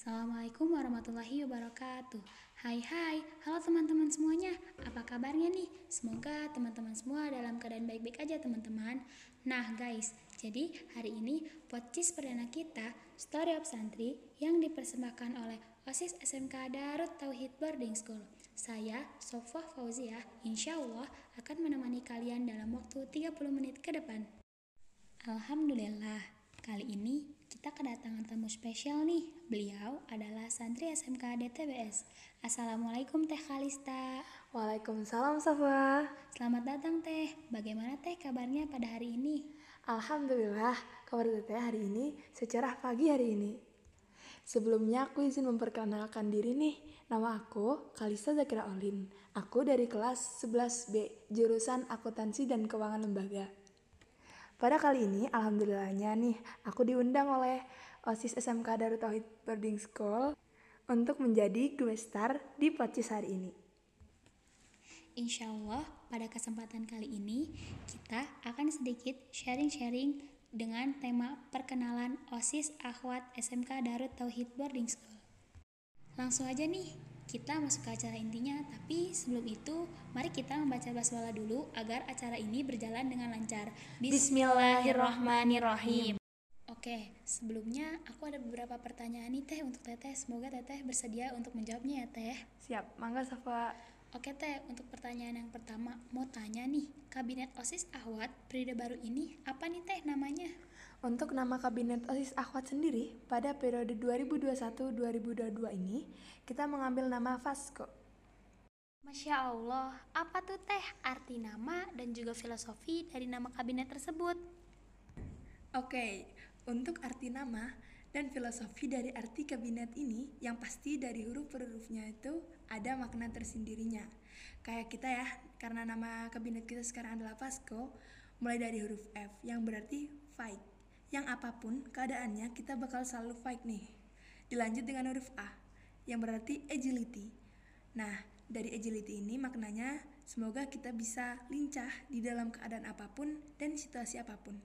Assalamualaikum warahmatullahi wabarakatuh. Hai hai, halo teman-teman semuanya. Apa kabarnya nih? Semoga teman-teman semua dalam keadaan baik-baik aja teman-teman. Nah guys, jadi hari ini podcast perdana kita Story of Santri yang dipersembahkan oleh OSIS SMK Darut Tauhid Boarding School. Saya, Sofwah Fauzia, insya Allah akan menemani kalian dalam waktu 30 menit ke depan. Alhamdulillah, kali ini kita kedatangan tamu spesial nih. Beliau adalah santri SMK DTBS. Assalamualaikum Teh Kalista. Waalaikumsalam Safa. Selamat datang Teh. Bagaimana Teh kabarnya pada hari ini? Alhamdulillah, kabar Teteh hari ini secerah pagi hari ini. Sebelumnya aku izin memperkenalkan diri nih. Nama aku Kalista Zakira Olin. Aku dari kelas 11B, jurusan Akuntansi dan Keuangan Lembaga. Pada kali ini, alhamdulillahnya nih, aku diundang oleh OSIS SMK Darut Tauhid Boarding School untuk menjadi guest star di podcast hari ini. Insya Allah, pada kesempatan kali ini, kita akan sedikit sharing-sharing dengan tema perkenalan OSIS Akhwat SMK Darut Tauhid Boarding School. Langsung aja nih, kita masuk ke acara intinya, tapi sebelum itu mari kita membaca basmalah dulu agar acara ini berjalan dengan lancar. Bismillahirrahmanirrahim. Oke, sebelumnya aku ada beberapa pertanyaan nih Teh untuk Teteh. Semoga Teteh bersedia untuk menjawabnya ya Teh. Siap, mangga Safa. Oke Teh, untuk pertanyaan yang pertama, mau tanya nih, Kabinet OSIS Ahwat periode baru ini apa nih Teh namanya? Untuk nama Kabinet OSIS Akhwat sendiri, pada periode 2021-2022 ini, kita mengambil nama FASCO. Masya Allah, apa tuh teh arti nama dan juga filosofi dari nama kabinet tersebut? Oke, untuk arti nama dan filosofi dari arti kabinet ini yang pasti dari huruf per hurufnya itu ada makna tersendirinya. Kayak kita ya, karena nama kabinet kita sekarang adalah FASCO, mulai dari huruf F yang berarti fight yang apa pun keadaannya kita bakal selalu fight nih. Dilanjut dengan huruf A yang berarti agility. Nah, dari agility ini maknanya semoga kita bisa lincah di dalam keadaan apa pun dan situasi apa pun.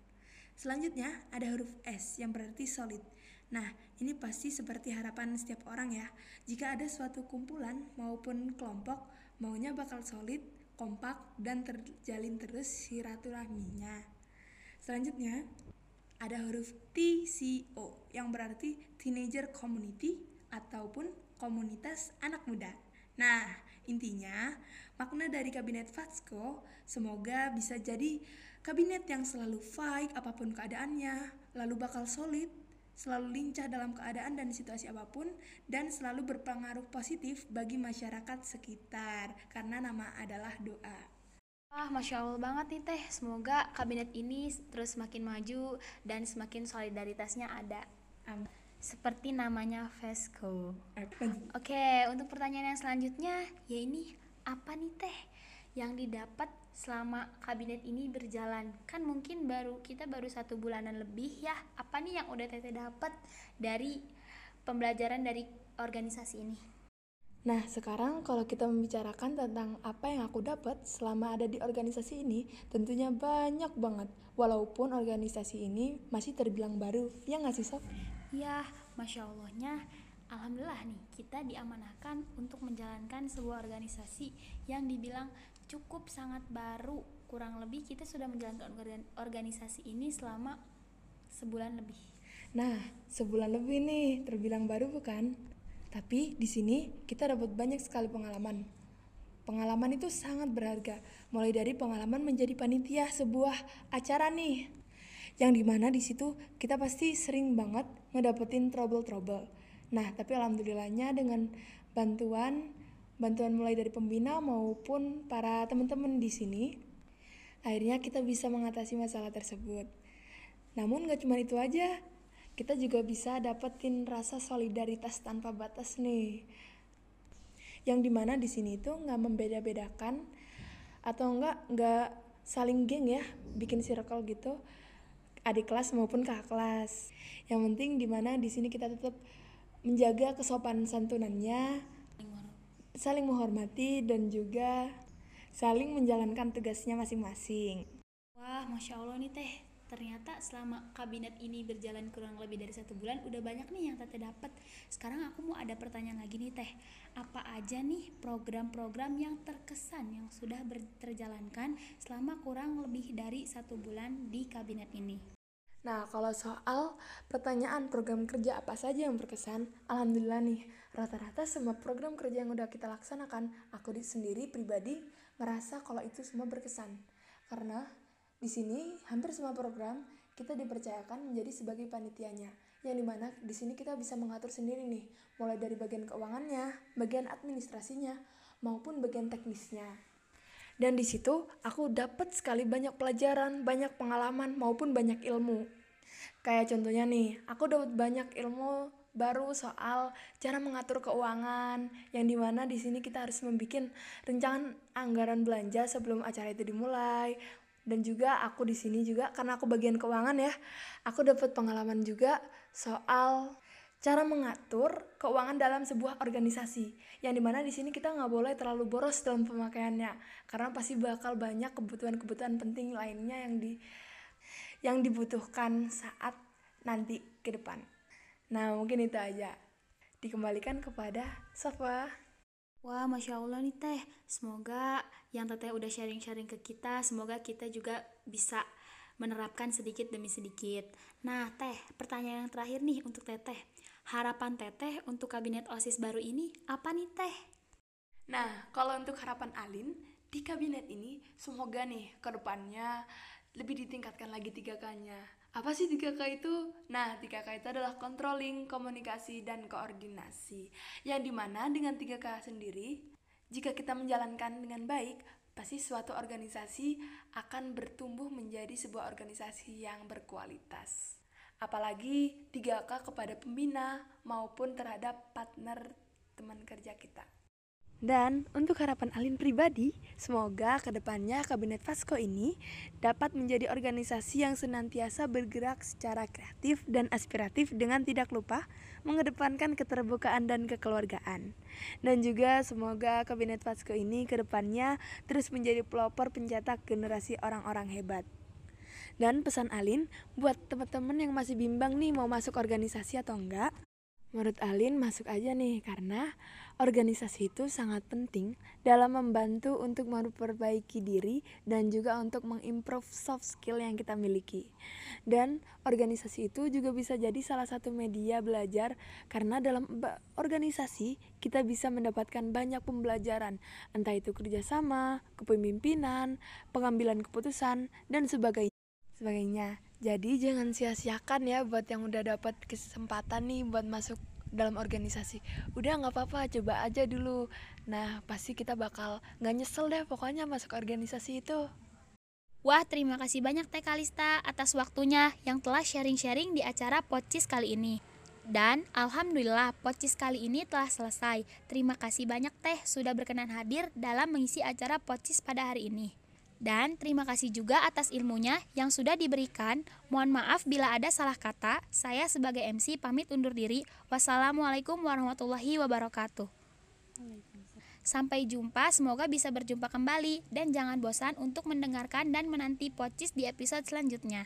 Selanjutnya ada huruf S yang berarti solid. Nah, ini pasti seperti harapan setiap orang ya. Jika ada suatu kumpulan maupun kelompok maunya bakal solid, kompak, dan terjalin terus silaturahminya. Selanjutnya, ada huruf TCO yang berarti Teenager Community ataupun komunitas anak muda. Nah, intinya makna dari kabinet FATSCO semoga bisa jadi kabinet yang selalu fight apa pun keadaannya, lalu bakal solid, selalu lincah dalam keadaan dan situasi apa pun, dan selalu berpengaruh positif bagi masyarakat sekitar karena nama adalah doa. Wah, Masya Allah banget nih Teh. Semoga kabinet ini terus semakin maju dan semakin solidaritasnya ada. Um, seperti namanya Vesco. Oke, untuk pertanyaan yang selanjutnya, ya ini apa nih Teh yang didapat selama kabinet ini berjalan? Kan mungkin baru kita baru satu bulanan lebih ya. Apa nih yang udah Teteh dapat dari pembelajaran dari organisasi ini? Nah, sekarang kalau kita membicarakan tentang apa yang aku dapat selama ada di organisasi ini, tentunya banyak banget. Walaupun organisasi ini masih terbilang baru, ya nggak sih Sof? Ya, Masya Allahnya, Alhamdulillah nih, kita diamanahkan untuk menjalankan sebuah organisasi yang dibilang cukup sangat baru. Kurang lebih kita sudah menjalankan organisasi ini selama sebulan lebih. Nah, sebulan lebih nih, terbilang baru bukan? Tapi di sini kita dapat banyak sekali pengalaman. Pengalaman itu sangat berharga, mulai dari pengalaman menjadi panitia sebuah acara nih. Yang di mana di situ kita pasti sering banget ngedapetin trouble-trouble. Nah, tapi alhamdulillahnya dengan bantuan bantuan mulai dari pembina maupun para teman-teman di sini, akhirnya kita bisa mengatasi masalah tersebut. Namun gak cuma itu aja, kita juga bisa dapetin rasa solidaritas tanpa batas nih. Yang di mana di sini itu nggak membeda-bedakan atau enggak nggak saling geng ya bikin circle gitu. Adik kelas maupun kakak kelas. Yang penting di mana di sini kita tetap menjaga kesopanan santunannya saling menghormati dan juga saling menjalankan tugasnya masing-masing. Wah masya allah nih teh ternyata selama kabinet ini berjalan kurang lebih dari satu bulan udah banyak nih yang teteh dapat sekarang aku mau ada pertanyaan lagi nih teh. Apa aja nih program-program yang terkesan yang sudah terjalankan selama kurang lebih dari satu bulan di kabinet ini? Nah, kalau soal pertanyaan program kerja apa saja yang berkesan, alhamdulillah nih, rata-rata semua program kerja yang udah kita laksanakan, aku di sendiri pribadi merasa kalau itu semua berkesan. Karena di sini hampir semua program kita dipercayakan menjadi sebagai panitianya, yang di mana di sini kita bisa mengatur sendiri nih, mulai dari bagian keuangannya, bagian administrasinya, maupun bagian teknisnya. Dan di situ aku dapat sekali banyak pelajaran, banyak pengalaman maupun banyak ilmu. Kayak contohnya nih, aku dapat banyak ilmu baru soal cara mengatur keuangan yang di mana di sini kita harus membuat rencana anggaran belanja sebelum acara itu dimulai dan juga aku di sini juga karena aku bagian keuangan ya aku dapat pengalaman juga soal cara mengatur keuangan dalam sebuah organisasi yang di mana di sini kita nggak boleh terlalu boros dalam pemakaiannya karena pasti bakal banyak kebutuhan-kebutuhan penting lainnya yang di yang dibutuhkan saat nanti ke depan. Nah mungkin itu aja. Dikembalikan kepada Sofa. Wah, Masya Allah nih Teh. Semoga yang Teteh udah sharing-sharing ke kita, semoga kita juga bisa menerapkan sedikit demi sedikit. Nah, Teh, pertanyaan yang terakhir nih untuk Teteh. Harapan Teteh untuk kabinet OSIS baru ini apa nih Teh? Nah, kalau untuk harapan Alin, di kabinet ini semoga nih ke depannya lebih ditingkatkan lagi 3K-nya. Apa sih 3K itu? Nah, 3K itu adalah controlling, komunikasi, dan koordinasi. Yang di mana dengan 3K sendiri, jika kita menjalankan dengan baik, pasti suatu organisasi akan bertumbuh menjadi sebuah organisasi yang berkualitas apalagi 3K kepada pembina maupun terhadap partner teman kerja kita. Dan untuk harapan Alin pribadi, semoga ke depannya Kabinet Fasko ini dapat menjadi organisasi yang senantiasa bergerak secara kreatif dan aspiratif dengan tidak lupa mengedepankan keterbukaan dan kekeluargaan. Dan juga semoga Kabinet Fasko ini ke depannya terus menjadi pelopor pencetak generasi orang-orang hebat. Dan pesan Alin buat teman-teman yang masih bimbang nih mau masuk organisasi atau enggak, menurut Alin masuk aja nih karena organisasi itu sangat penting dalam membantu untuk memperbaiki diri dan juga untuk mengimprove soft skill yang kita miliki. Dan organisasi itu juga bisa jadi salah satu media belajar karena dalam organisasi kita bisa mendapatkan banyak pembelajaran, entah itu kerjasama, kepemimpinan, pengambilan keputusan, dan sebagainya sebagainya jadi jangan sia-siakan ya buat yang udah dapat kesempatan nih buat masuk dalam organisasi udah nggak apa-apa coba aja dulu nah pasti kita bakal nggak nyesel deh pokoknya masuk organisasi itu Wah, terima kasih banyak Teh Kalista atas waktunya yang telah sharing-sharing di acara Pocis kali ini. Dan Alhamdulillah Pocis kali ini telah selesai. Terima kasih banyak Teh sudah berkenan hadir dalam mengisi acara Pocis pada hari ini. Dan terima kasih juga atas ilmunya yang sudah diberikan. Mohon maaf bila ada salah kata. Saya sebagai MC pamit undur diri. Wassalamualaikum warahmatullahi wabarakatuh. Sampai jumpa, semoga bisa berjumpa kembali dan jangan bosan untuk mendengarkan dan menanti Pocis di episode selanjutnya.